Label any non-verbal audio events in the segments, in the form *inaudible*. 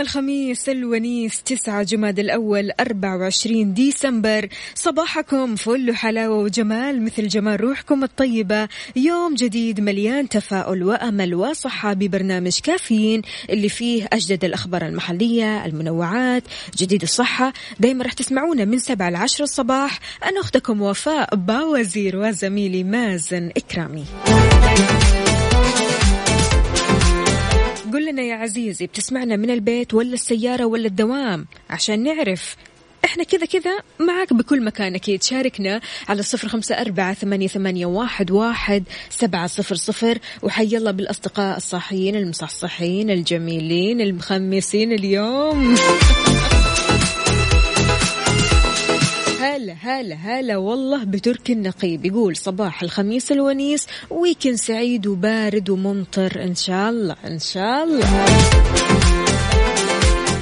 الخميس الونيس 9 جماد الأول 24 ديسمبر. صباحكم فل حلاوة وجمال مثل جمال روحكم الطيبة. يوم جديد مليان تفاؤل وأمل وصحة ببرنامج كافيين اللي فيه أجدد الأخبار المحلية المنوعات جديد الصحة. دايما رح تسمعونا من 7 ل 10 الصباح. أنا أختكم وفاء باوزير وزميلي مازن إكرامي. لنا يا عزيزي بتسمعنا من البيت ولا السيارة ولا الدوام؟ عشان نعرف. إحنا كذا كذا معك بكل مكان أكيد. شاركنا على صفر خمسة أربعة ثمانية, ثمانية واحد, واحد سبعة صفر صفر. وحي الله بالأصدقاء الصاحيين المصحصحين الجميلين المخمسين اليوم. هلا هلا هلا والله بتركي النقيب. يقول صباح الخميس الونيس ويكند سعيد وبارد وممطر. إن شاء الله إن شاء الله.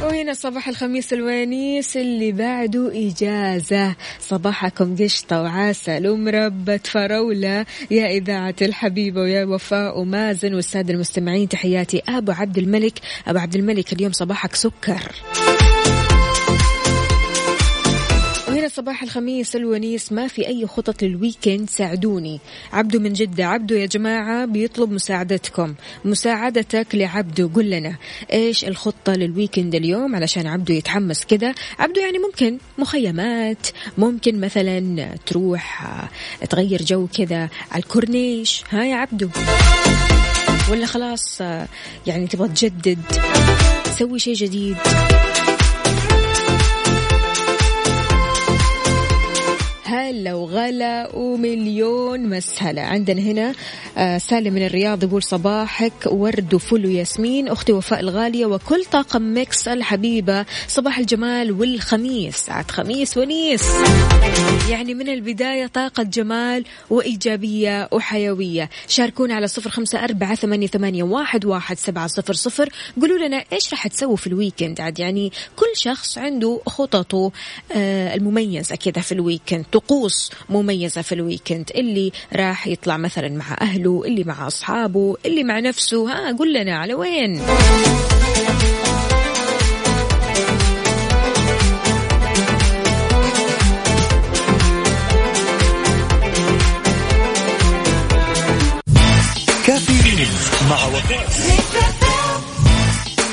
وهنا صباح الخميس الونيس اللي بعده إجازة. صباحكم قشطة وعسل ومربة فراولة يا إذاعة الحبيبة ويا وفاء ومازن والسادة المستمعين تحياتي أبو عبد الملك. أبو عبد الملك اليوم صباحك سكر. وهنا صباح الخميس الونيس. ما في أي خطط لل weekend؟ ساعدوني. عبدو من جدة. عبدو يا جماعة بيطلب مساعدتكم. مساعدتك لعبدو. قل لنا إيش الخطة لل weekend اليوم؟ علشان عبدو يتحمس كذا عبدو يعني ممكن مخيمات ممكن مثلا تروح آه، تغير جو كذا على الكورنيش. ها يا عبدو؟ ولا خلاص آه، يعني تبغى تجدد تسوي شيء جديد. هلا وغلا ومليون مسهلة. عندنا هنا آه، سالم من الرياض يقول صباحك ورد وفل وياسمين. أختي وفاء الغالية وكل طاقم Mix الحبيبة. صباح الجمال والخميس. عاد خميس ونيس. يعني من البداية طاقة جمال وإيجابية وحيوية. شاركونا على صفر خمسة أربعة ثمانية, واحد, واحد سبعة صفر صفر. قولوا لنا إيش راح تسووا في ال weekend؟ عاد يعني كل شخص عنده خططه آه، المميزة كذا في ال weekend. طقوس مميزة في ال weekend. اللي راح يطلع مثلا مع أهله اللي مع أصحابه اللي مع نفسه. ها قول لنا على وين؟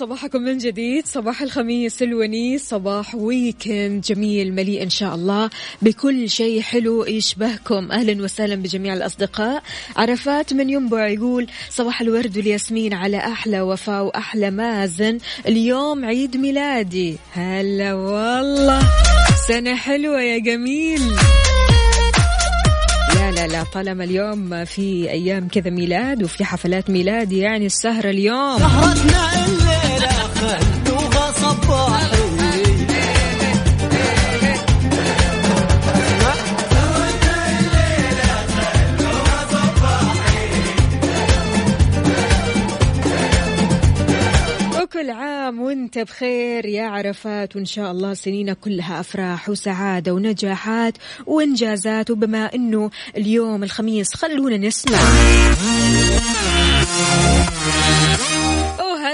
صباحكم من جديد. صباح الخميس الونيس صباح weekend جميل مليء إن شاء الله بكل شيء حلو يشبهكم. أهلا وسهلا بجميع الأصدقاء. عرفات من ينبع يقول صباح الورد والياسمين على أحلى وفاء وأحلى مازن. اليوم عيد ميلادي. هلا والله. سنة حلوة يا جميل. لا لا لا طالما اليوم في أيام كذا ميلاد وفي حفلات ميلاد يعني السهرة اليوم. سهرتنا وانت بخير يا عرفات وإن شاء الله سنينك كلها أفراح وسعادة ونجاحات وإنجازات وبما إنه اليوم الخميس خلونا نسمع.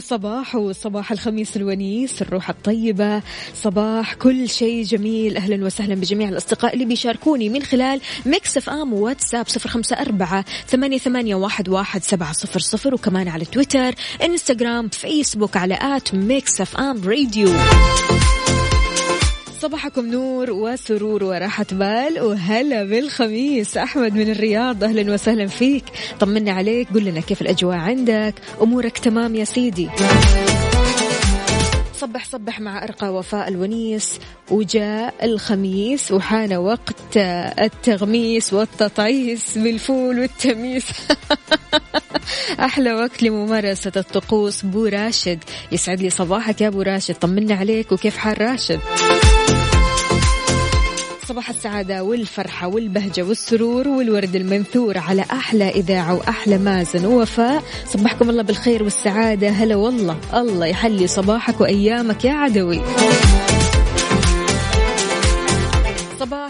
صباح وصباح الخميس الونيس الروح الطيبة صباح كل شيء جميل. أهلا وسهلا بجميع الأصدقاء اللي بيشاركوني من خلال Mix FM واتساب صفر خمسة أربعة ثمانية, ثمانية واحد, واحد سبعة صفر صفر وكمان على تويتر إنستغرام فيسبوك على at Mix FM Radio. صباحكم نور وسرور وراحة بال وهلا بالخميس. أحمد من الرياض أهلا وسهلا فيك. طمنا عليك قل لنا كيف الأجواء عندك؟ أمورك تمام يا سيدي. صبح صبح مع أرقى وفاء الونيس. وجاء الخميس وحان وقت التغميس والتطعيس بالفول والتميس. *laughs* أحلى وقت لممارسة الطقوس بو راشد. يسعد لي صباحك يا بو راشد. طمنا عليك وكيف حال راشد؟ صباح السعادة والفرحة والبهجة والسرور والورد المنثور على أحلى إذاعة وأحلى مازن ووفاء. صبحكم الله بالخير والسعادة. هلا والله. الله يحلي صباحك وأيامك يا عدوي.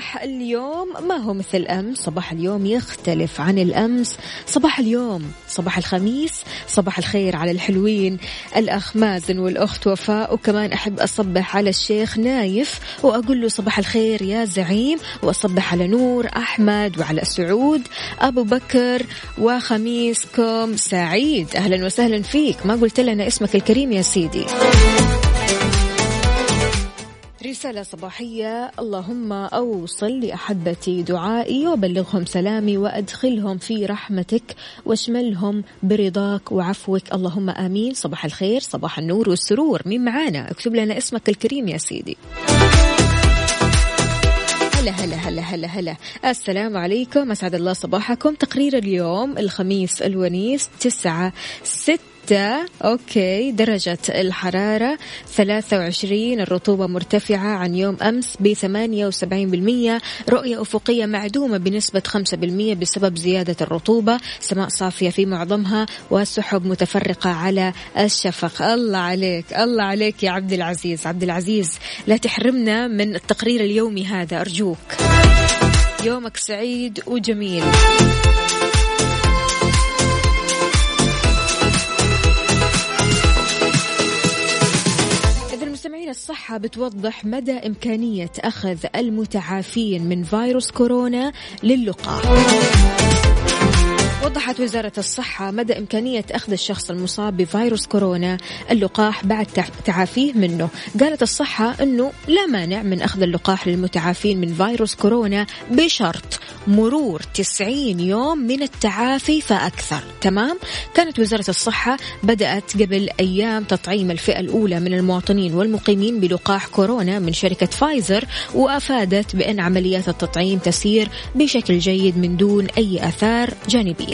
صباح اليوم. ما هو مثل أمس صباح اليوم يختلف عن الأمس. صباح اليوم صباح الخميس صباح الخير على الحلوين. الأخ مازن والأخت وفاء وكمان أحب أصبح على الشيخ نايف وأقول له صباح الخير يا زعيم وأصبح على نور أحمد وعلى سعود. أبو بكر وخميسكم سعيد. أهلا وسهلا فيك. ما قلت لنا اسمك الكريم يا سيدي. رسالة صباحية. اللهم أوصل لأحبتي دعائي وبلغهم سلامي وأدخلهم في رحمتك واشملهم برضاك وعفوك. اللهم آمين. صباح الخير صباح النور والسرور. مين معانا اكتب لنا اسمك الكريم يا سيدي. هلا هلا هلا هلا هلا. السلام عليكم. أسعد الله صباحكم. تقرير اليوم الخميس الونيس تسعة ستة ستة. أوكي درجة الحرارة ثلاثة وعشرين الرطوبة مرتفعة عن يوم أمس وسبعين بالمية. رؤية أفقية معدومة بنسبة خمسة بالمية بسبب زيادة الرطوبة سماء صافية في معظمها وسحب متفرقة على الشفق. الله عليك الله عليك يا عبد العزيز. عبد العزيز لا تحرمنا من التقرير اليومي هذا أرجوك. يومك سعيد وجميل. الصحة بتوضح مدى إمكانية أخذ المتعافين من فيروس كورونا للقاح وضحت وزارة الصحة مدى إمكانية أخذ الشخص المصاب بفيروس كورونا اللقاح بعد تعافيه منه. قالت الصحة أنه لا مانع من أخذ اللقاح للمتعافين من فيروس كورونا بشرط مرور 90 يوم من التعافي فأكثر. تمام؟ كانت وزارة الصحة بدأت قبل أيام تطعيم الفئة الأولى من المواطنين والمقيمين بلقاح كورونا من شركة فايزر وأفادت بأن عمليات التطعيم تسير بشكل جيد من دون أي آثار جانبية.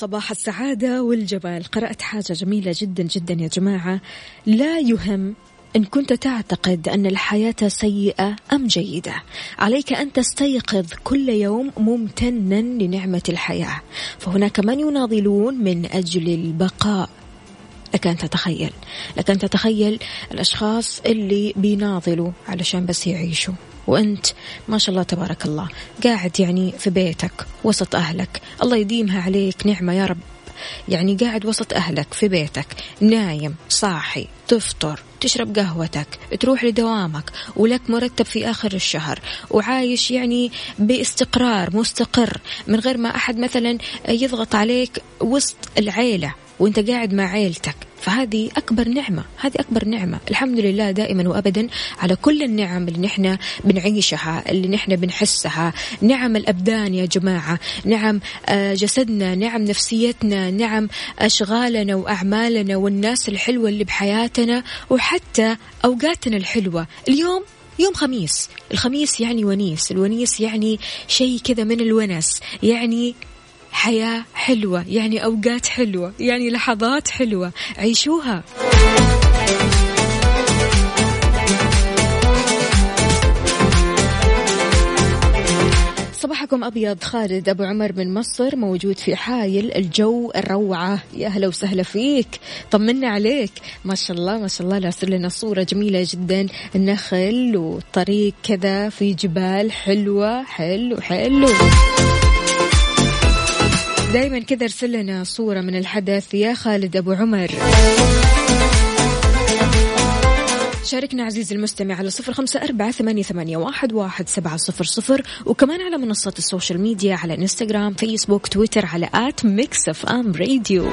صباح السعادة والجمال قرأت حاجة جميلة جدا جدا يا جماعة. لا يهم إن كنت تعتقد أن الحياة سيئة أم جيدة. عليك أن تستيقظ كل يوم ممتنا لنعمة الحياة. فهناك من يناضلون من أجل البقاء؟ لك أن تتخيل. لك أن تتخيل الأشخاص اللي بيناضلوا علشان بس يعيشوا. وأنت ما شاء الله تبارك الله قاعد يعني في بيتك وسط أهلك. الله يديمها عليك نعمة يا رب. يعني قاعد وسط أهلك في بيتك نايم صاحي تفطر تشرب قهوتك تروح لدوامك ولك مرتب في آخر الشهر وعايش يعني باستقرار مستقر من غير ما أحد مثلا يضغط عليك وسط العيلة. وانت قاعد مع عيلتك. فهذه أكبر نعمة. هذه أكبر نعمة. الحمد لله دائما وأبدا على كل النعم اللي نحن بنعيشها اللي نحن بنحسها. نعم الأبدان يا جماعة. نعم آه، جسدنا نعم نفسيتنا نعم أشغالنا وأعمالنا والناس الحلوة اللي بحياتنا وحتى أوقاتنا الحلوة. اليوم يوم خميس. الخميس يعني ونيس. الونيس يعني شيء كذا من الونس. يعني حياة حلوة يعني أوقات حلوة يعني لحظات حلوة. عيشوها. صباحكم أبيض خالد أبو عمر من مصر موجود في حايل الجو الروعة. يا أهلا وسهلا فيك. طمنا عليك. ما شاء الله ما شاء الله لاسر لنا صورة جميلة جدا. النخل والطريق كذا في جبال حلوة. حلو حلو. دايما كذا ارسل لنا صورة من الحدث. يا خالد أبو عمر. شاركنا عزيزي المستمع على صفر خمسة أربعة ثمانية, ثمانية واحد, واحد سبعة صفر صفر. وكمان على منصة ال social media على إنستغرام فيسبوك تويتر على at Mix FM Radio.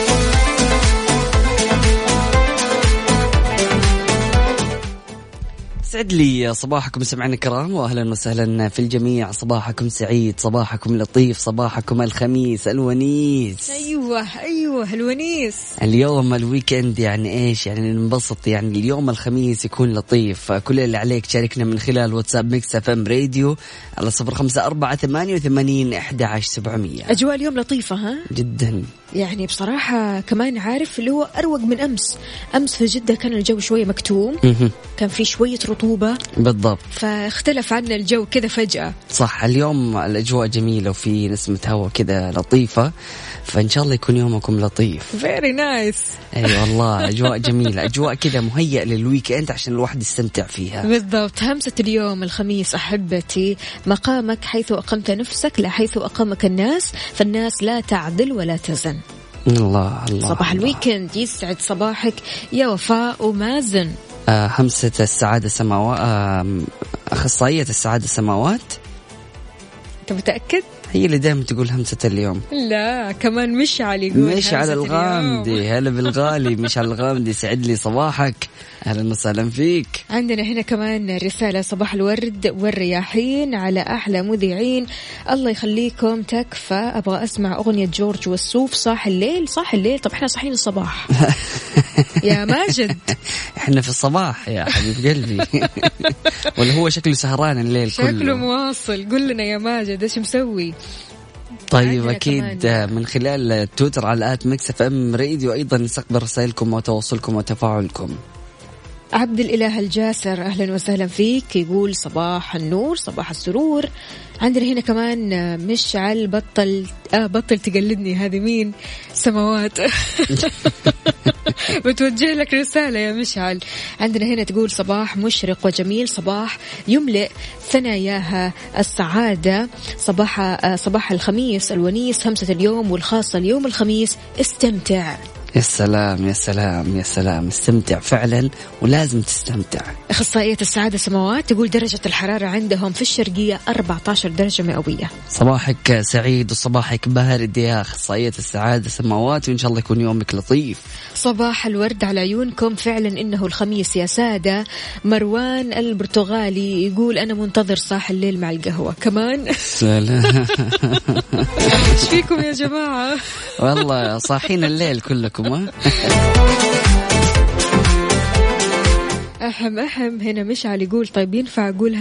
يسعد لي صباحكم سمعنا الكرام واهلا وسهلا في الجميع. صباحكم سعيد صباحكم لطيف صباحكم الخميس الونيس. أيوه أيوه الونيس. اليوم ال weekend يعني إيش؟ يعني ننبسط يعني اليوم الخميس يكون لطيف. كل اللي عليك تشاركنا من خلال واتساب Mix FM Radio على صفر خمسة أربعة ثمانية وثمانين أحد عشر سبعمية. أجواء اليوم لطيفة ها؟ جدا. يعني بصراحة كمان عارف اللي هو أروق من أمس. أمس في جدة كان الجو شوية مكتوم. كان في شوية رطوبة بالضبط. فاختلف عنا الجو كذا فجأة. صح اليوم الأجواء جميلة وفي نسمة هواء كذا لطيفة فإن شاء الله يكون يومكم لطيف. very nice أي والله أجواء جميلة أجواء كذا مهيئة لل weekend عشان الواحد يستمتع فيها. بالضبط. همسة اليوم الخميس أحبتي مقامك حيث أقمت نفسك لا حيث أقامك الناس فالناس لا تعدل ولا تزن. الله الله صباح الله. الويكند يسعد صباحك يا وفاء ومازن. همسة السعادة سماوات آه أخصائية السعادة سماوات أنت متأكد؟ هي اللي دائما تقول همسة اليوم لا كمان مشعل يقول مش على همسة اليوم. الغامدي هلا بالغالي مش على الغامدي سعد لي صباحك أهلا وسهلا فيك. عندنا هنا كمان رسالة صباح الورد والرياحين على أحلى مذيعين. الله يخليكم تكفى. أبغى أسمع أغنية جورج وسوف صاح الليل صاح الليل. طب إحنا صاحيين الصباح. *laughs* يا ماجد. إحنا في الصباح يا حبيب قلبي. *laughs* ولا هو شكله سهران الليل شكله كله مواصل. قل لنا يا ماجد إيش مسوي؟ طيب أكيد كمان. من خلال تويتر على at Mix FM Radio أيضا نستقبل رسائلكم وتواصلكم وتفاعلكم. عبد الإله الجاسر أهلا وسهلا فيك. يقول صباح النور صباح السرور. عندنا هنا كمان مشعل بطل آه بطل تقلدني. هذه مين؟ سماوات بتوجه *laughs* لك رسالة يا مشعل. عندنا هنا تقول صباح مشرق وجميل صباح يملئ ثناياها السعادة. صباح آه، صباح الخميس الونيس همسة اليوم والخاصة اليوم الخميس. استمتع. يا سلام يا سلام يا سلام. استمتع فعلا ولازم تستمتع. أخصائية السعادة سماوات تقول درجة الحرارة عندهم في الشرقية 14 درجة مئوية. صباحك سعيد وصباحك بارد يا أخصائية السعادة سماوات وإن شاء الله يكون يومك لطيف. صباح الورد على عيونكم. فعلا إنه الخميس يا سادة. مروان البرتغالي يقول أنا منتظر صاح الليل مع القهوة. كمان؟ سلام. *laughs* إيش فيكم يا جماعة؟ والله صاحين الليل كلكم. ها أحم أحم هنا مشعل يقول طيب ينفع أقول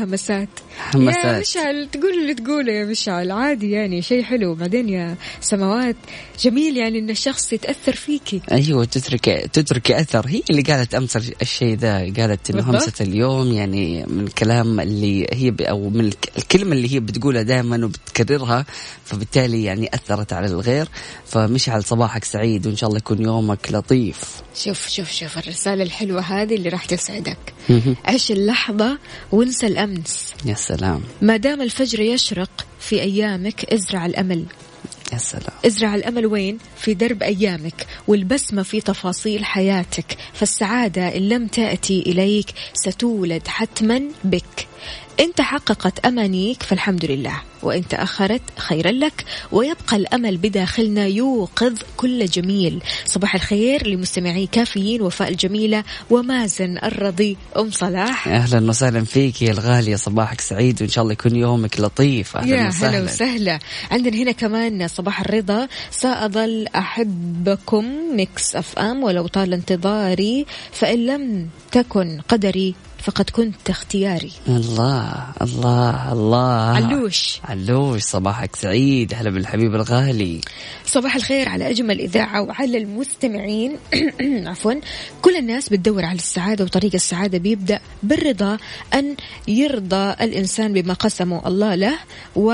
همسات يا مشعل تقول اللي تقوله يا مشعل. عادي يعني شيء حلو. بعدين يا سماوات جميل يعني إن الشخص يتأثر فيكي أيوه تترك تترك أثر. هي اللي قالت أمس الشيء ذا. قالت إنه. همسة اليوم يعني من الكلام اللي هي أو من الك- الكلمة اللي هي بتقولها دائما وبتكررها فبالتالي يعني أثرت على الغير. فمشعل صباحك سعيد وإن شاء الله يكون يومك لطيف. شوف شوف شوف الرسالة الحلوة هذه اللي راح تسعدك. عيش اللحظة وانسى الأمس. يا سلام ما دام الفجر يشرق في أيامك ازرع الأمل. يا سلام. ازرع الأمل وين؟ في درب أيامك والبسمة في تفاصيل حياتك فالسعادة إن لم تأتي إليك ستولد حتما بك. إن تحققت أمانيك فالحمد لله. وإن تأخرت خيرا لك. ويبقى الأمل بداخلنا يوقظ كل جميل. صباح الخير لمستمعي كافيين وفاء الجميلة ومازن الرضي. أم صلاح. أهلا وسهلا فيك يا الغاليه صباحك سعيد وإن شاء الله يكون يومك لطيف. أهلا يا هلا وسهلا. وسهلا. عندنا هنا كمان صباح الرضا. سأظل أحبكم Mix FM ولو طال انتظاري. فإن لم تكن قدري فقد كنت اختياري. الله الله الله. علوش. علوش صباحك سعيد. هلا بالحبيب الغالي. صباح الخير على أجمل إذاعة وعلى المستمعين. *clears throat* عفوا. كل الناس بتدور على السعادة وطريق السعادة بيبدأ بالرضا أن يرضى الإنسان بما قسمه الله له. و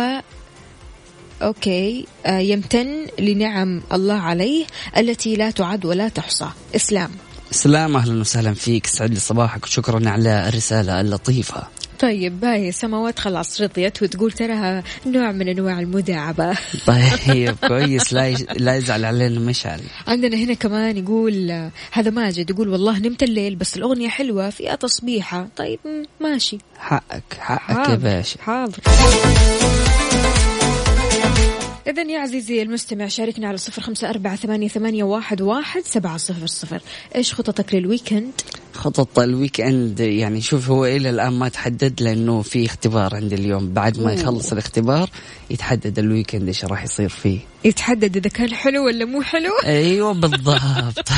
أوكي. آه، يمتن لنعم الله عليه التي لا تعد ولا تحصى. إسلام. سلام أهلا وسهلا فيك. سعد لي صباحك وشكرا على الرسالة اللطيفة. طيب باهي سماوات خلاص رضيت وتقول تراها نوع من أنواع المداعبة. طيب *laughs* كويس. لا. لا يزعل علينا مشعل عندنا هنا كمان يقول هذا ماجد يقول والله نمت الليل بس الأغنية حلوة فيها تصبيحة؟ طيب ماشي. حقك حقك يا باشا. حاضر. إذا يا عزيزي المستمع شاركنا على صفر خمسة أربعة ثمانية, واحد سبعة صفر صفر إيش خططك لل weekend؟ خطط ال weekend يعني شوف هو إلى الآن ما تحدد لأنه في اختبار عندي اليوم. بعد ما. يخلص الاختبار يتحدد ال weekend إيش راح يصير فيه. يتحدد إذا كان حلو ولا مو حلو. أيوه بالضبط.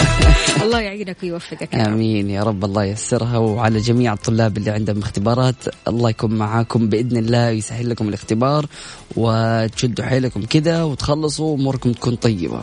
*laughs* الله يعينك ويوفقك. آمين. يا رب الله ييسرها. وعلى جميع الطلاب اللي عندهم اختبارات الله يكون معاكم بإذن الله ويسهل لكم الاختبار وتشدوا حيلكم كذا وتخلصوا اموركم تكون طيبة.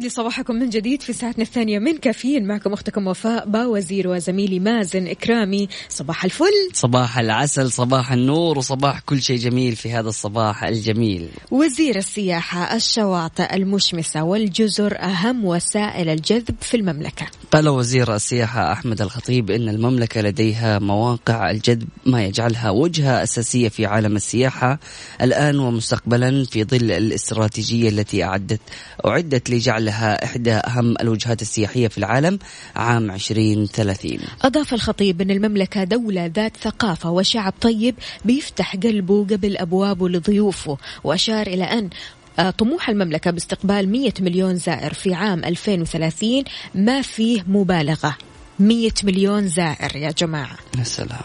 ويسعد لي صباحكم من جديد في ساعتنا الثانية من كافيين. معكم أختكم وفاء باوزير وزميلي مازن إكرامي. صباح الفل. صباح العسل صباح النور وصباح كل شيء جميل في هذا الصباح الجميل. وزير السياحة الشواطئ المشمسة والجزر أهم وسائل الجذب في المملكة. قال وزير السياحة أحمد الخطيب إن المملكة لديها مواقع الجذب ما يجعلها وجهة أساسية في عالم السياحة الآن ومستقبلا في ظل الإستراتيجية التي أعدت أعدت لجعلها إحدى أهم الوجهات السياحية في العالم عام 2030 أضاف الخطيب أن المملكة دولة ذات ثقافة وشعب طيب بيفتح قلبه قبل أبوابه لضيوفه وأشار إلى أن آه، طموح المملكة باستقبال 100 مليون زائر في عام 2030 ما فيه مبالغة. 100 مليون زائر يا جماعة. يا سلام.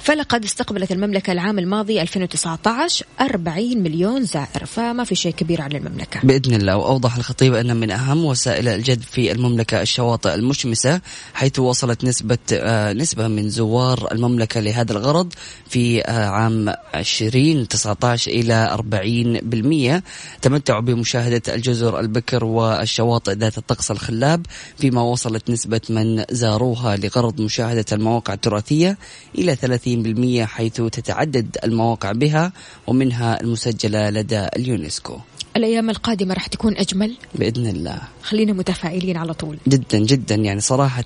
فلقد استقبلت المملكة العام الماضي 2019 40 مليون زائر فما في شيء كبير على المملكة. بإذن الله. وأوضح الخطيب أن من أهم وسائل الجذب في المملكة الشواطئ المشمسة حيث وصلت نسبة آه، نسبة من زوار المملكة لهذا الغرض في آه، عام 2019 إلى 40% تمتعوا بمشاهدة الجزر البكر والشواطئ ذات الطقس الخلاب فيما وصلت نسبة من زاروها لغرض مشاهدة المواقع التراثية إلى 30% حيث تتعدد المواقع بها ومنها المسجلة لدى اليونسكو. الأيام القادمة راح تكون أجمل؟ بإذن الله. خلينا متفائلين على طول. جدا جدا. يعني صراحة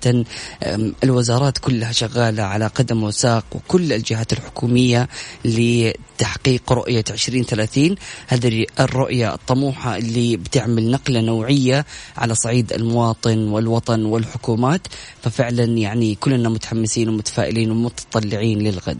أم، الوزارات كلها شغالة على قدم وساق وكل الجهات الحكومية لتحقيق رؤية 2030 هذه الرؤية الطموحة اللي بتعمل نقلة نوعية على صعيد المواطن والوطن والحكومات. ففعلا يعني كلنا متحمسين ومتفائلين ومتطلعين للغد.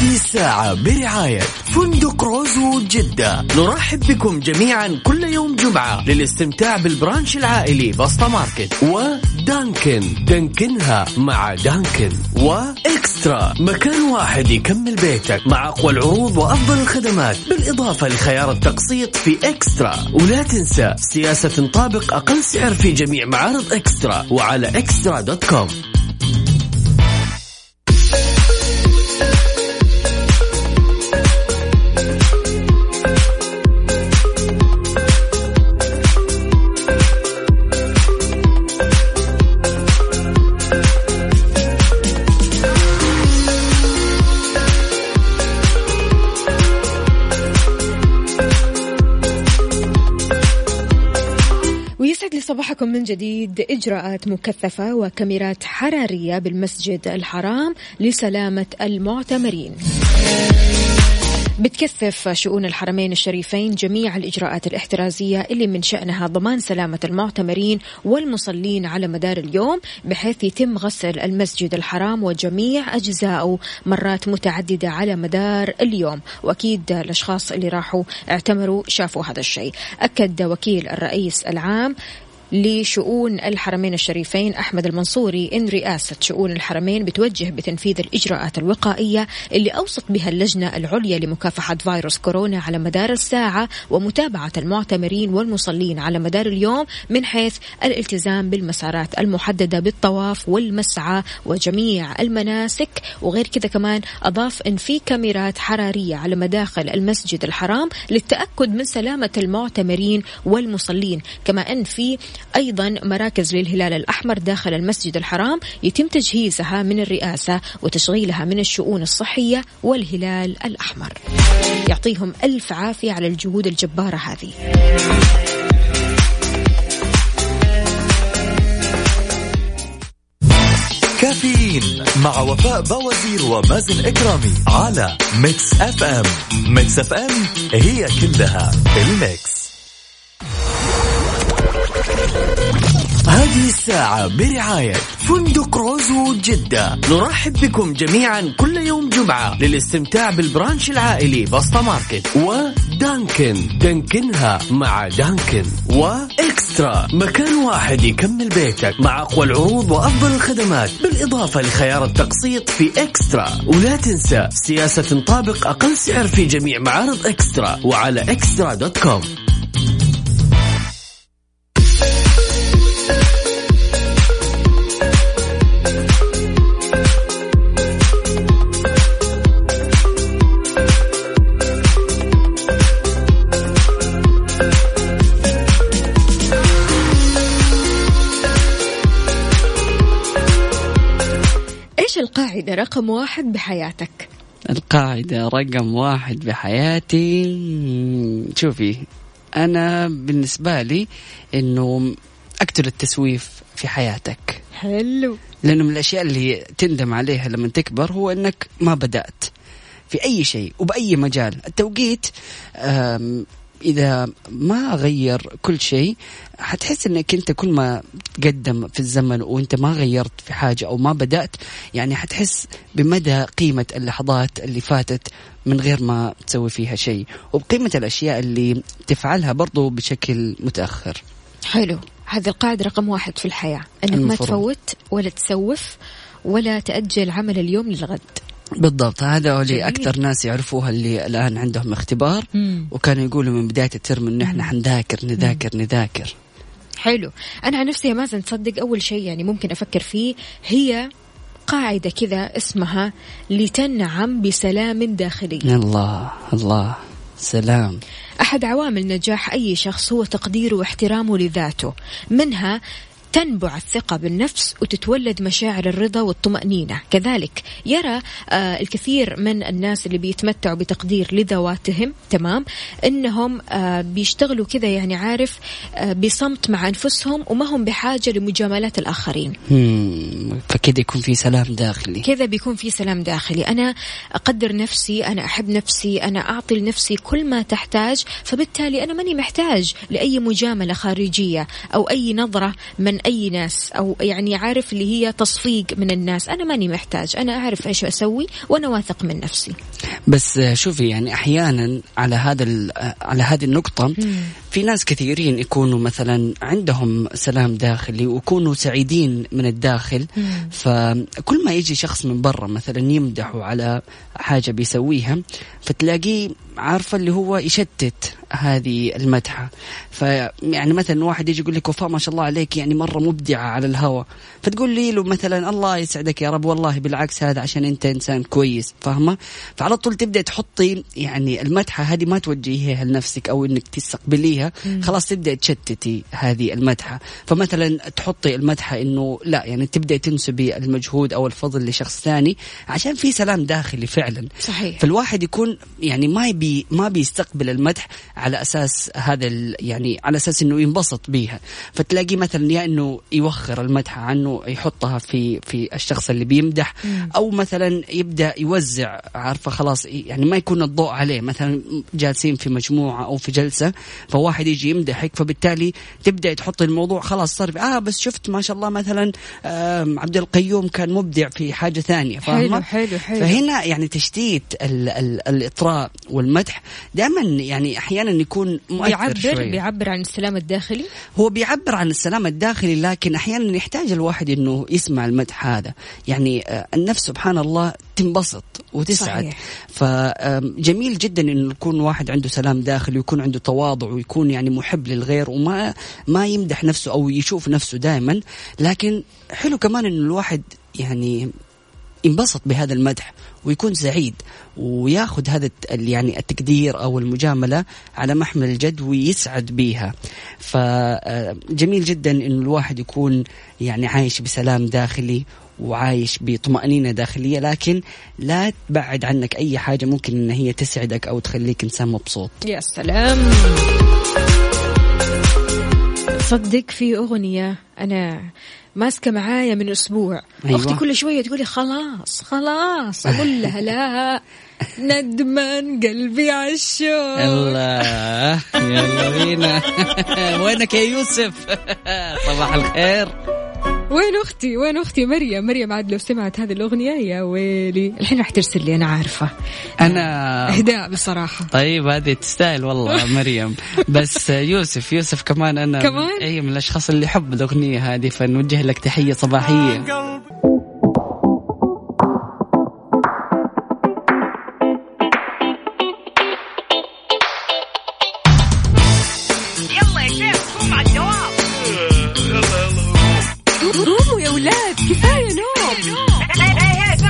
هذه الساعة برعاية فندق Rosewood جدة. نرحب بكم جميعا كل يوم جمعة للاستمتاع بال brunch العائلي بسطة Market و Dunkin. Dunkin ها مع Dunkin. وإكسترا. مكان واحد يكمل بيتك مع أقوى العروض وأفضل الخدمات بالإضافة لخيار التقسيط في إكسترا. ولا تنسى سياسة تنطابق أقل سعر في جميع معارض إكسترا وعلى إكسترا دوت كوم. صباحكم من جديد إجراءات مكثفة وكاميرات حرارية بالمسجد الحرام لسلامة المعتمرين. بتكثف شؤون الحرمين الشريفين جميع الإجراءات الاحترازية اللي من شأنها ضمان سلامة المعتمرين والمصلين على مدار اليوم بحيث يتم غسل المسجد الحرام وجميع أجزائه مرات متعددة على مدار اليوم. وأكيد الأشخاص اللي راحوا اعتمروا شافوا هذا الشيء. أكد وكيل الرئيس العام لشؤون الحرمين الشريفين أحمد المنصوري إن رئاسة شؤون الحرمين بتوجه بتنفيذ الإجراءات الوقائية اللي أوصت بها اللجنة العليا لمكافحة فيروس كورونا على مدار الساعة ومتابعة المعتمرين والمصلين على مدار اليوم من حيث الالتزام بالمسارات المحددة بالطواف والمسعى وجميع المناسك. وغير كذا كمان أضاف إن في كاميرات حرارية على مداخل المسجد الحرام للتأكد من سلامة المعتمرين والمصلين. كما أن في أيضا مراكز للهلال الأحمر داخل المسجد الحرام يتم تجهيزها من الرئاسة وتشغيلها من الشؤون الصحية والهلال الأحمر. يعطيهم ألف عافية على الجهود الجبارة هذه. كافيين مع وفاء باوزير ومازن إكرامي على Mix FM Mix FM هي كلها ال mix هذه الساعة برعاية فندق Rosewood جدة. نرحب بكم جميعا كل يوم جمعة للاستمتاع بال brunch العائلي بسطة Market و Dunkin. Dunkin ها مع Dunkin. و eXtra. مكان واحد يكمل بيتك مع أقوى العروض وأفضل الخدمات بالإضافة لخيار التقسيط في eXtra. ولا تنسى سياسة نطابق أقل سعر في جميع معارض eXtra وعلى eXtra dot com. القاعدة رقم واحد بحياتك. القاعدة رقم واحد بحياتي. شوفي أنا بالنسبة لي إنه أقتل التسويف في حياتك. حلو. لأنه من الأشياء اللي تندم عليها لما تكبر هو أنك ما بدأت في أي شيء وبأي مجال. التوقيت إذا ما غير كل شيء حتحس أنك أنت كل ما تقدم في الزمن وأنت ما غيرت في حاجة أو ما بدأت يعني حتحس بمدى قيمة اللحظات اللي فاتت من غير ما تسوي فيها شيء وبقيمة الأشياء اللي تفعلها برضو بشكل متأخر. حلو. هذه القاعدة رقم واحد في الحياة أنك ما المفروض. تفوت ولا تسوف ولا تأجل عمل اليوم للغد. بالضبط. هذا اللي جميل. أكثر ناس يعرفوها اللي الآن عندهم اختبار. مم. وكانوا يقولوا من بداية الترم إنه إحنا حنذاكر نذاكر نذاكر. حلو. أنا عن نفسي يا مازن تصدق أول شيء يعني ممكن أفكر فيه هي قاعدة كذا اسمها لتنعم بسلام داخلي. الله الله. سلام. أحد عوامل نجاح أي شخص هو تقديره واحترامه لذاته. منها تنبع الثقة بالنفس وتتولد مشاعر الرضا والطمأنينة. كذلك يرى آه الكثير من الناس اللي بيتمتعوا بتقدير لذواتهم تمام إنهم آه بيشتغلوا كذا يعني عارف آه بصمت مع أنفسهم وما هم بحاجة لمجاملات الآخرين. مم، فكده يكون في سلام داخلي؟ كذا بيكون في سلام داخلي. أنا أقدر نفسي أنا أحب نفسي أنا أعطي لنفسي كل ما تحتاج فبالتالي أنا ماني محتاج لأي مجاملة خارجية أو أي نظرة من أي ناس أو يعني عارف اللي هي تصفيق من الناس. أنا ماني محتاج. أنا أعرف إيش أسوي وأنا واثق من نفسي. بس شوفي يعني أحيانا على هذا على هذه النقطة في ناس كثيرين يكونوا مثلا عندهم سلام داخلي ويكونوا سعيدين من الداخل. فكل ما يجي شخص من برا مثلا يمدحه على حاجة بيسويها فتلاقيه عارفة اللي هو يشتت هذه المدحة. فيعني مثلا واحد يجي يقول لك وفاء ما شاء الله عليك يعني مرة مبدعة على الهوى. فتقول لي له مثلا الله يسعدك يا رب والله بالعكس هذا عشان أنت إنسان كويس فاهمة؟ فعلى طول تبدأ تحطي يعني المدحة هذه ما توجهيها لنفسك أو إنك تستقبليها. خلاص تبدأ تشتتي هذه المدحة. فمثلا تحطي المدحة إنه لا يعني تبدأ تنسبي المجهود أو الفضل لشخص ثاني عشان في سلام داخلي فعلا. صحيح. فالواحد يكون يعني ما يبي ما بيستقبل المدح على أساس هذا ال- يعني على أساس إنه ينبسط بيها. فتلاقيه مثلا يا إنه يوخر المدح عنه يحطها في في الشخص اللي بيمدح أو مثلا يبدأ يوزع عارفة خلاص يعني ما يكون الضوء عليه. مثلا جالسين في مجموعة أو في جلسة فواحد يجي يمدحك فبالتالي تبدأ تحط الموضوع خلاص صار آه بس شفت ما شاء الله مثلا عبد القيوم كان مبدع في حاجة ثانية فاهمة؟ حلو حلو. حلو فهنا يعني تشتيت ال ال الإطراء والمدح دائما يعني أحيانا يكون مؤثر بيعبر شوي. بيعبر عن السلام الداخلي؟ هو بيعبر عن السلام الداخلي لكن أحيانا يحتاج الواحد إنه يسمع المدح هذا. يعني آه، النفس سبحان الله تنبسط وتسعد. صحيح. فجميل جدا إنه يكون واحد عنده سلام داخلي ويكون عنده تواضع ويكون يعني محب للغير وما ما يمدح نفسه أو يشوف نفسه دائما لكن حلو كمان انه الواحد يعني ينبسط بهذا المدح ويكون سعيد وياخذ هذا يعني التقدير أو المجاملة على محمل الجد ويسعد بيها. فجميل جدا انه الواحد يكون يعني عايش بسلام داخلي وعايش بطمأنينة داخلية لكن لا تبعد عنك أي حاجة ممكن إن هي تسعدك أو تخليك إنسان مبسوط. يا سلام. صدق في أغنية أنا ماسكة معايا من أسبوع. أيوة. أختي كل شوية تقولي خلاص خلاص أقول لها لا ندمان قلبي عالشوق الله يلا بينا. *laughs* وينك يا يوسف؟ *laughs* صباح الخير. وين أختي؟ وين أختي؟ مريم. مريم عاد لو سمعت هذه الأغنية يا ويلي. الحين راح ترسل لي أنا عارفة. أنا إهداء بصراحة. طيب هذه تستاهل والله *laughs* مريم. بس يوسف يوسف كمان أنا كمان؟ أي من الأشخاص اللي يحب الأغنية هذه فنوجه لك تحية صباحية.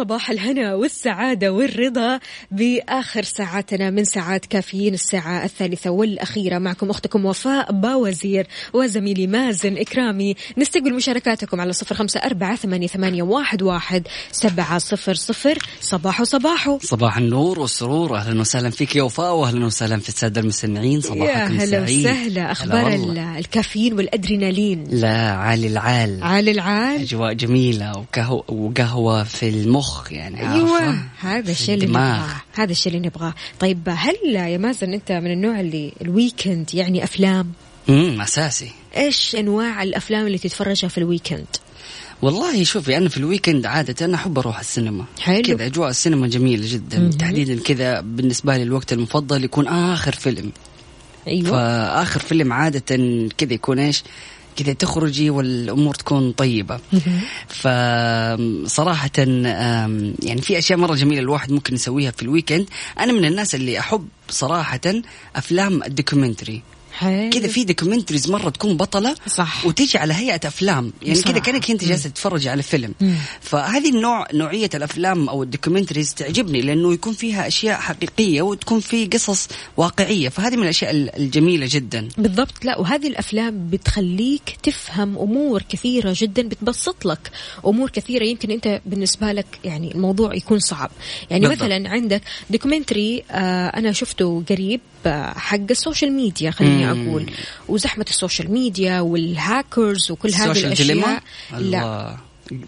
صباح الهنا والسعادة والرضا بآخر ساعاتنا من ساعات كافيين الساعة الثالثة والأخيرة. معكم أختكم وفاء باوزير وزميلي مازن إكرامي. نستقبل مشاركاتكم على صفر خمسة أربعة ثمانية, ثمانية واحد, واحد سبعة صفر صفر. صباحو صباحو. صباح النور والسرور. أهلا وسهلا فيك يا وفاء واهلا وسهلا في السادة المستمعين. صباحكم سعيد. وسهلا. هلا أخبار الكافيين والأدرينالين. لا عال العال. عال العال. أجواء جميلة وقهوه وقهوة في المخ. المخ يعني أيوه؟ هذا الشيء اللي. نبغاه هذا الشيء اللي نبغاه. طيب هل يا مازن أنت من النوع اللي ال weekend يعني أفلام؟ امم أساسي. إيش أنواع الأفلام اللي تتفرجها في ال weekend والله شوفي أنا في ال weekend عادة أنا أحب أروح السينما. حلو. كذا أجواء السينما جميلة جدا. تحديدا كذا بالنسبة لي الوقت المفضل يكون آخر فيلم. أيوه. فآخر فيلم عادة كذا يكون إيش؟ كذا تخرجي والأمور تكون طيبة. فصراحة يعني في أشياء مرة جميلة الواحد ممكن يسويها في ال weekend. أنا من الناس اللي أحب صراحة أفلام ال documentary. كذا في documentaries مرة تكون بطلة صح. وتيجي على هيئة أفلام يعني. كذا كأنك أنت جالسه تتفرج على فيلم مم. فهذه النوع نوعية الأفلام أو ال documentaries تعجبني لأنه يكون فيها أشياء حقيقية وتكون في قصص واقعية فهذه من الأشياء ال- الجميلة جدا بالضبط لا وهذه الأفلام بتخليك تفهم أمور كثيرة جدا بتبسط لك أمور كثيرة يمكن أنت بالنسبة لك يعني الموضوع يكون صعب يعني بالضبط. مثلا عندك documentary آه أنا شفته قريب حق ال social media خليني. أقول. وزحمة ال social media وال hackers وكل هذه الأشياء. لا.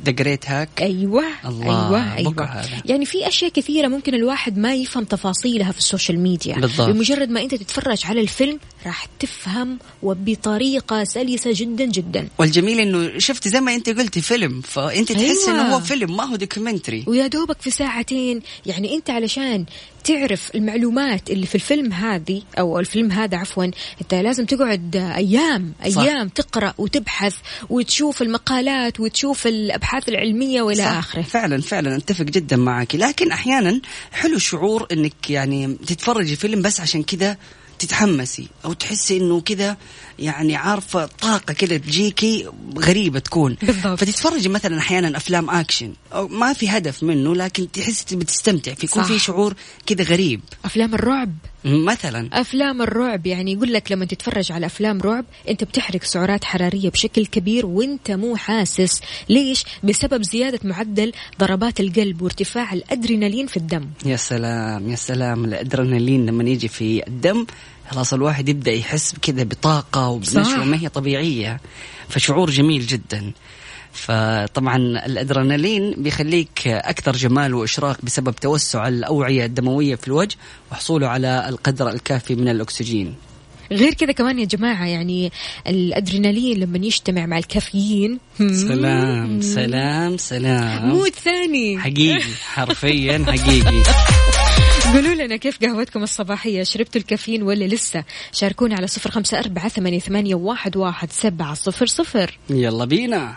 The Great Hack أيوه الله، أيوه أيوه هذا. يعني في أشياء كثيرة ممكن الواحد ما يفهم تفاصيلها في ال social media بالضبط. بمجرد ما أنت تتفرج على الفيلم راح تفهم وبطريقة سلسة جدا جدا والجميل إنه شفت زي ما أنت قلتي فيلم فأنت تحس أيوة. إنه هو فيلم ما هو دوكيومنتري ويا دوبك في ساعتين يعني أنت علشان تعرف المعلومات اللي في الفيلم هذه أو الفيلم هذا عفوا أنت لازم تقعد أيام صح. أيام تقرأ وتبحث وتشوف المقالات وتشوف الأبحاث العلمية وإلى آخره. فعلا فعلا أتفق جدا معك. لكن أحيانا حلو الشعور إنك يعني تتفرجي فيلم بس عشان كذا تتحمسي أو تحسي إنه كذا يعني عارفة طاقة كذا تجيكي غريبة تكون. بالضبط. فتتفرجي مثلا أحيانا أفلام أكشن أو ما في هدف منه لكن تحسي بتستمتع فيكون صح. في شعور كذا غريب. أفلام الرعب. مثلا. أفلام الرعب يعني يقول لك لما تتفرج على أفلام رعب أنت بتحرق سعرات حرارية بشكل كبير وأنت مو حاسس. ليش؟ بسبب زيادة معدل ضربات القلب وارتفاع الأدرينالين في الدم. يا سلام يا سلام الأدرينالين لما يجي في الدم خلاص الواحد يبدأ يحس كذا بطاقة وبنشوة. ما هي طبيعية. فشعور جميل جدا. فطبعا الأدرينالين بيخليك أكثر جمال وإشراق بسبب توسع الأوعية الدموية في الوجه وحصوله على القدر الكافي من الأكسجين. غير كذا كمان يا جماعة يعني الأدرينالين لما يجتمع مع الكافيين سلام سلام سلام. مود ثاني حقيقي *laughs* حرفيا حقيقي. قولوا لنا كيف قهوتكم الصباحية؟ شربتوا الكافيين ولا لسه؟ شاركونا على صفر خمسة أربعة ثمانية واحد, واحد سبعة صفر صفر. يلا بينا.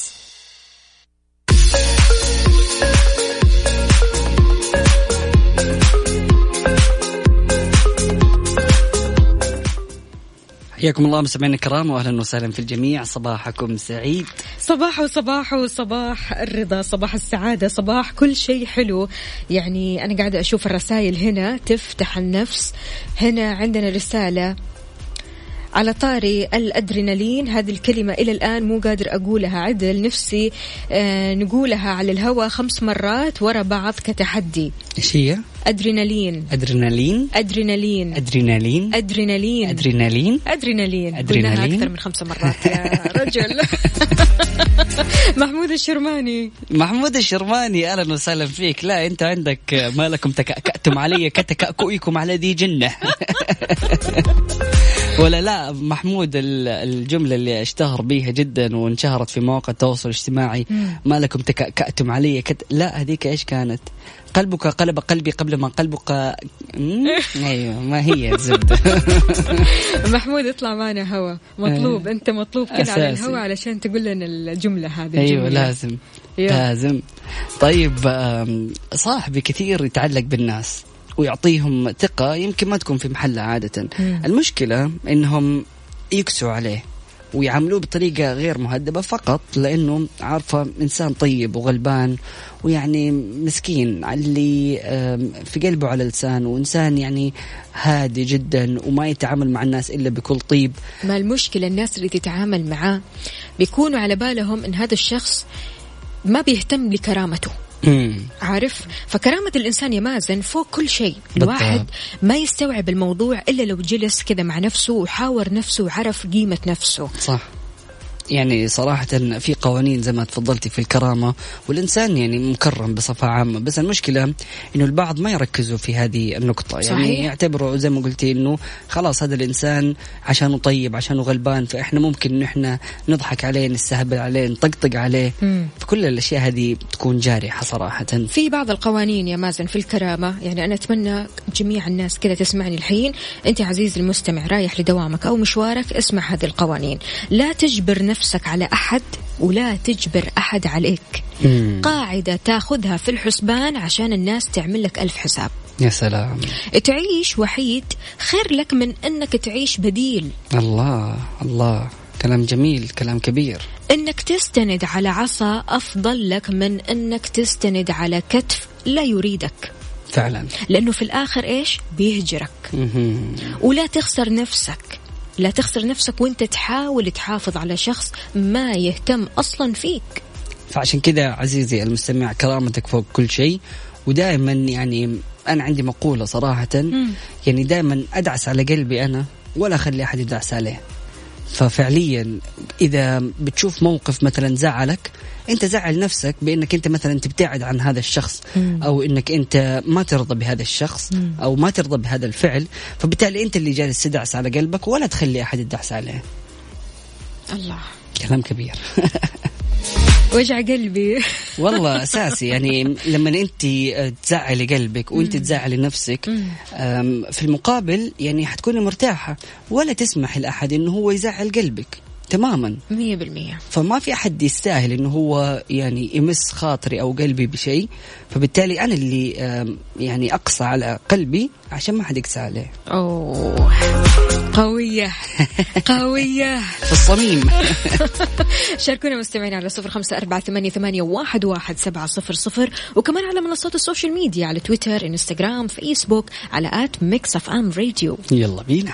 حياكم الله مستمعينا الكرام واهلا وسهلا في الجميع. صباحكم سعيد. صباح وصباح وصباح الرضا صباح السعادة صباح كل شيء حلو. يعني أنا قاعدة أشوف الرسائل هنا تفتح النفس. هنا عندنا رسالة على طاري الأدرينالين. هذه الكلمة إلى الآن مو قادر أقولها. عدل نفسي آه نقولها على الهواء خمس مرات ورا بعض كتحدي. إيش هي؟ أدرينالين ادرينالين أدرينالين ادرينالين أدرينالين ادرينالين أدرينالين أدرينالين؟ قلناها أكثر من خمس مرات. يا *laughs* رجل. *laughs* محمود الشرماني. محمود الشرماني أهلا وسهلا فيك. لا أنت عندك ما لكم تكأكأتم علي كتكأكؤكم على ذي جنة. *laughs* ولا لا محمود ال- الجملة اللي اشتهر بيها جدا وانشهرت في مواقع التواصل الاجتماعي ما لكم تكأكأتم علي كت... لا هذيك إيش كانت قلبك قلب قلبي قبل ما قلبك؟ *laughs* أيوه ما هي الزبدة *laughs* محمود اطلع معنا هوا مطلوب أنت مطلوب كذا على. الهوا علشان تقول لنا الجملة هذه أيوه. لازم. لازم طيب صاحبي كثير يتعلق بالناس ويعطيهم ثقة يمكن ما تكون في محلها عادة. مم. المشكلة إنهم يكسوا عليه ويعاملوه بطريقة غير مهذبة فقط لأنه عارفة إنسان طيب وغلبان ويعني مسكين اللي في قلبه على لسان وإنسان يعني هادي جدا وما يتعامل مع الناس إلا بكل طيب. ما المشكلة؟ الناس اللي تتعامل معاه بيكونوا على بالهم إن هذا الشخص ما بيهتم لكرامته. مم. عارف فكرامة الإنسان يا مازن فوق كل شيء. الواحد ما يستوعب الموضوع إلا لو جلس كذا مع نفسه وحاور نفسه وعرف قيمة نفسه صح يعني صراحة في قوانين زي ما تفضلتي في الكرامة والإنسان يعني مكرم بصفة عامة. بس المشكلة إنه البعض ما يركزوا في هذه النقطة. يعني صحيح. يعتبروا زي ما قلتي إنه خلاص هذا الإنسان عشانه طيب عشانه غلبان فإحنا ممكن إحنا نضحك عليه نستهبل عليه نطقطق عليه. مم. فكل الأشياء هذه تكون جارحة صراحة. في بعض القوانين يا مازن في الكرامة. يعني أنا أتمنى جميع الناس كذا تسمعني الحين. أنت عزيزي المستمع رايح لدوامك أو مشوارك اسمع هذه القوانين. لا تجبر نفسك على أحد ولا تجبر أحد عليك. مم. قاعدة تاخذها في الحسبان عشان الناس تعمل لك ألف حساب. يا سلام. تعيش وحيد خير لك من أنك تعيش بديل. الله الله. كلام جميل كلام كبير. إنك تستند على عصا أفضل لك من إنك تستند على كتف لا يريدك. فعلا. لأنه في الآخر إيش؟ بيهجرك. مهم. ولا تخسر نفسك. لا تخسر نفسك وانت تحاول تحافظ على شخص ما يهتم أصلا فيك. فعشان كذا عزيزي المستمع كرامتك فوق كل شيء. ودائما يعني أنا عندي مقولة صراحة يعني دائما أدعس على قلبي أنا ولا أخلي أحد يدعس عليه. ففعليا إذا بتشوف موقف مثلا زعلك أنت زعل نفسك بأنك أنت مثلا تبتعد عن هذا الشخص أو أنك أنت ما ترضى بهذا الشخص أو ما ترضى بهذا الفعل. فبالتالي أنت اللي جالس تدعس على قلبك ولا تخلي أحد يدعس عليه. الله. كلام كبير. *laughs* وجع قلبي. *laughs* والله أساسي. يعني لما أنت تزعلي قلبك وأنت تزعلي نفسك في المقابل يعني حتكوني مرتاحة ولا تسمح لأحد إنه هو يزعل قلبك. تماما. مية بالمية. فما في أحد يستاهل إنه هو يعني يمس خاطري أو قلبي بشيء. فبالتالي أنا اللي يعني اقسى على قلبي عشان ما حد يقسى عليه. أوه. قوية. *laughs* قوية. في الصميم. *laughs* شاركونا مستمعين على صفر خمسة أربعة ثمانية, ثمانية واحد, واحد سبعة صفر صفر. وكمان على منصات ال social media على تويتر إنستغرام فيسبوك على at Mix FM Radio. يلا بينا.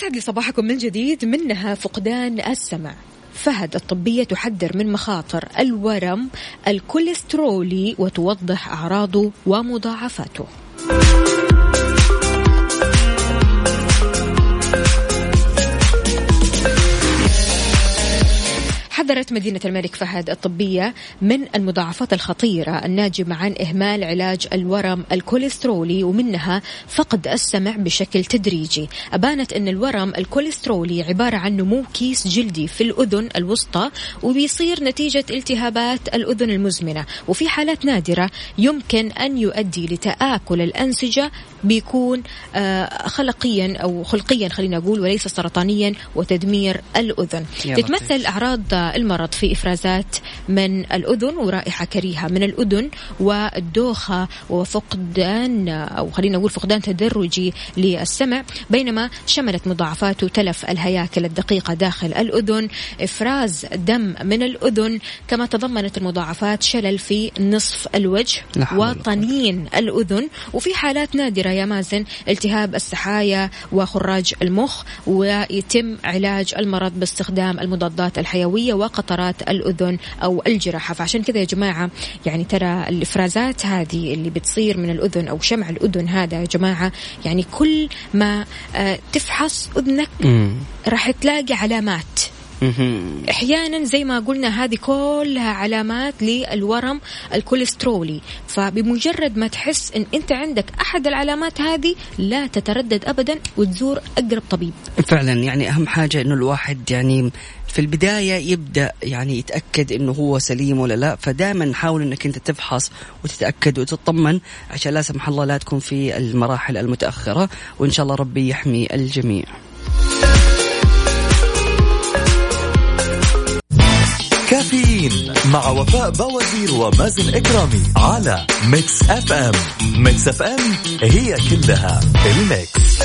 ويسعد لي صباحكم من جديد منها فقدان السمع. فهد الطبية تحذر من مخاطر الورم الكوليسترولي وتوضح أعراضه ومضاعفاته. حذرت مدينة الملك فهد الطبية من المضاعفات الخطيرة الناجمة عن إهمال علاج الورم الكوليسترولي ومنها فقد السمع بشكل تدريجي. أبانت أن الورم الكوليسترولي عبارة عن نمو كيس جلدي في الأذن الوسطى وبيصير نتيجة التهابات الأذن المزمنة. وفي حالات نادرة يمكن أن يؤدي لتآكل الأنسجة بيكون آه، خلقيا أو خلقيا خلينا أقول وليس سرطانيا وتدمير الأذن تتمثل لطيف. أعراض المرض في إفرازات من الأذن ورائحة كريهة من الأذن والدوخة وفقدان أو خلينا نقول فقدان تدرجي للسمع بينما شملت مضاعفاته تلف الهياكل الدقيقة داخل الأذن إفراز دم من الأذن كما تضمنت المضاعفات شلل في نصف الوجه. وطنين الأذن وفي حالات نادرة يا مازن التهاب السحايا وخراج المخ ويتم علاج المرض باستخدام المضادات الحيوية وقطرات الأذن أو الجراحة فعشان كذا يا جماعة يعني ترى الإفرازات هذه اللي بتصير من الأذن أو شمع الأذن هذا يا جماعة يعني كل ما آه، تفحص أذنك. راح تلاقي علامات. أحيانا زي ما قلنا هذه كلها علامات للورم الكوليسترولي. فبمجرد ما تحس إن أنت عندك أحد العلامات هذه لا تتردد ابدا وتزور أقرب طبيب. فعلا يعني أهم حاجة إنه الواحد يعني في البداية يبدأ يعني يتأكد إنه هو سليم ولا لا. فدائما حاول إنك أنت تفحص وتتأكد وتطمن عشان لا سمح الله لا تكون في المراحل المتأخرة. وإن شاء الله ربي يحمي الجميع. كافيين مع وفاء بوازير ومازن إكرامي على Mix FM Mix FM هي كلها ال mix.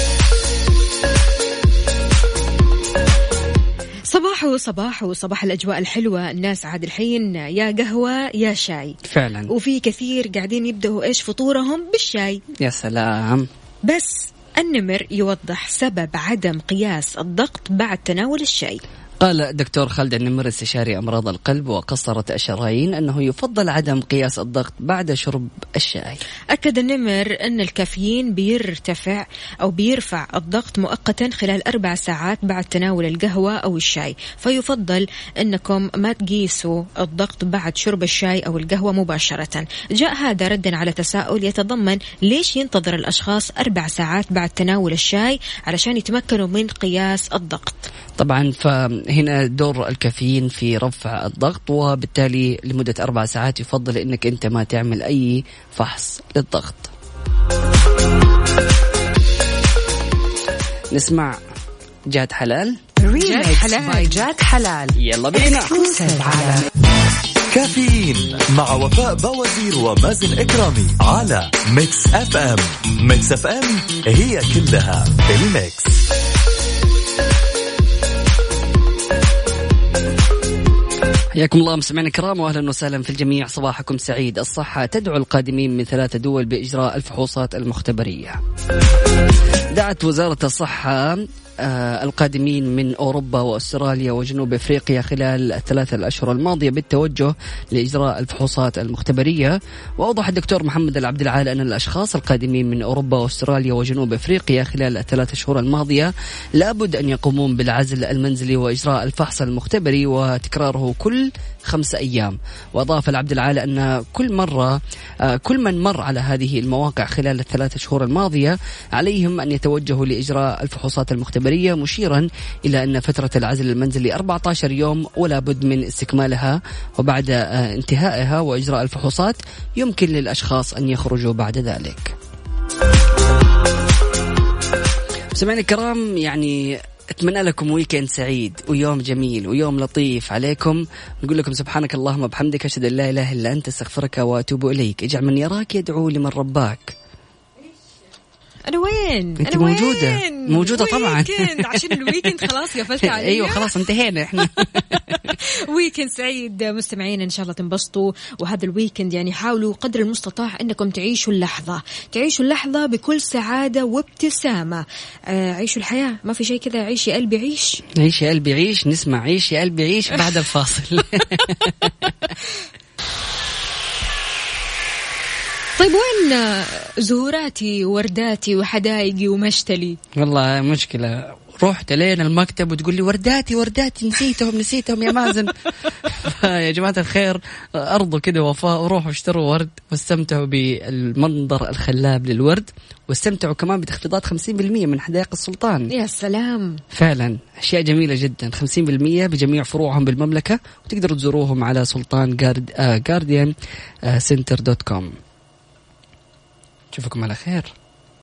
صباح صباح صباح الأجواء الحلوة. الناس عاد الحين يا قهوة يا شاي. فعلا. وفي كثير قاعدين يبدأوا إيش فطورهم بالشاي. يا سلام. بس النمر يوضح سبب عدم قياس الضغط بعد تناول الشاي. قال دكتور خالد النمر استشاري أمراض القلب وقصرة الشرايين أنه يفضل عدم قياس الضغط بعد شرب الشاي. أكد النمر أن الكافيين بيرتفع أو بيرفع الضغط مؤقتا خلال أربع ساعات بعد تناول القهوة أو الشاي. فيفضل أنكم ما تقيسوا الضغط بعد شرب الشاي أو القهوة مباشرة. جاء هذا ردا على تساؤل يتضمن ليش ينتظر الأشخاص أربع ساعات بعد تناول الشاي علشان يتمكنوا من قياس الضغط. طبعا فهنا دور الكافيين في رفع الضغط وبالتالي لمدة أربع ساعات يفضل أنك أنت ما تعمل أي فحص للضغط. نسمع جاد حلال. جاد حلال. جاد حلال. يلا بينا. على كافيين مع وفاء بوازير ومازن إكرامي على Mix FM Mix FM هي كلها ال mix. حياكم الله مستمعينا الكرام واهلا وسهلا في الجميع. صباحكم سعيد. الصحة تدعو القادمين من ثلاث دول بإجراء الفحوصات المختبرية. دعت وزارة الصحة القادمين من أوروبا وأستراليا وجنوب أفريقيا خلال الثلاثة الأشهر الماضية بالتوجه لإجراء الفحوصات المختبرية. وأوضح الدكتور محمد العبد العال أن الأشخاص القادمين من أوروبا وأستراليا وجنوب أفريقيا خلال الثلاثة شهور الماضية لابد أن يقومون بالعزل المنزلي وإجراء الفحص المختبري وتكراره كل خمسة أيام. وأضاف العبد العال أن كل مرة آه، كل من مر على هذه المواقع خلال الثلاثة شهور الماضية عليهم أن يتوجهوا لإجراء الفحوصات المختبرية مشيرا إلى أن فترة العزل المنزلي 14 يوم ولا بد من استكمالها. وبعد آه، انتهائها وإجراء الفحوصات يمكن للأشخاص أن يخرجوا بعد ذلك. سمعنا الكرام يعني أتمنى لكم weekend سعيد ويوم جميل ويوم لطيف عليكم. نقول لكم سبحانك اللهم وبحمدك أشهد أن لا إله إلا أنت أستغفرك وأتوب إليك. اجعل من يراك يدعو لمن رباك. أنا وين؟ أنت أنا موجودة. وين؟ موجودة طبعاً. عشان ال weekend خلاص قفلت *laughs* علي. أيوه خلاص انتهينا إحنا. *laughs* weekend سعيد. مستمعين إن شاء الله تنبسطوا. وهذا ال weekend يعني حاولوا قدر المستطاع إنكم تعيشوا اللحظة. تعيشوا اللحظة بكل سعادة وابتسامة. آه عيشوا الحياة. ما في شيء كذا. عيش يا قلبي عيش. عيش يا قلبي عيش. نسمع عيش يا قلبي عيش بعد *laughs* الفاصل. طيب وين زهوراتي وورداتي وحدايقي ومشتلي؟ والله مشكلة. رحت لين المكتب وتقول لي ورداتي ورداتي نسيتهم نسيتهم يا مازن. *laughs* يا جماعة الخير أرضوا كده وفاء وروحوا اشتروا ورد واستمتعوا بالمنظر الخلاب للورد واستمتعوا كمان بتخفيضات 50% من حدائق السلطان. يا سلام. فعلا أشياء جميلة جدا. 50% بجميع فروعهم بالمملكة وتقدروا تزوروهم على sultan gard آه garden آه center dot com نشوفكم على خير.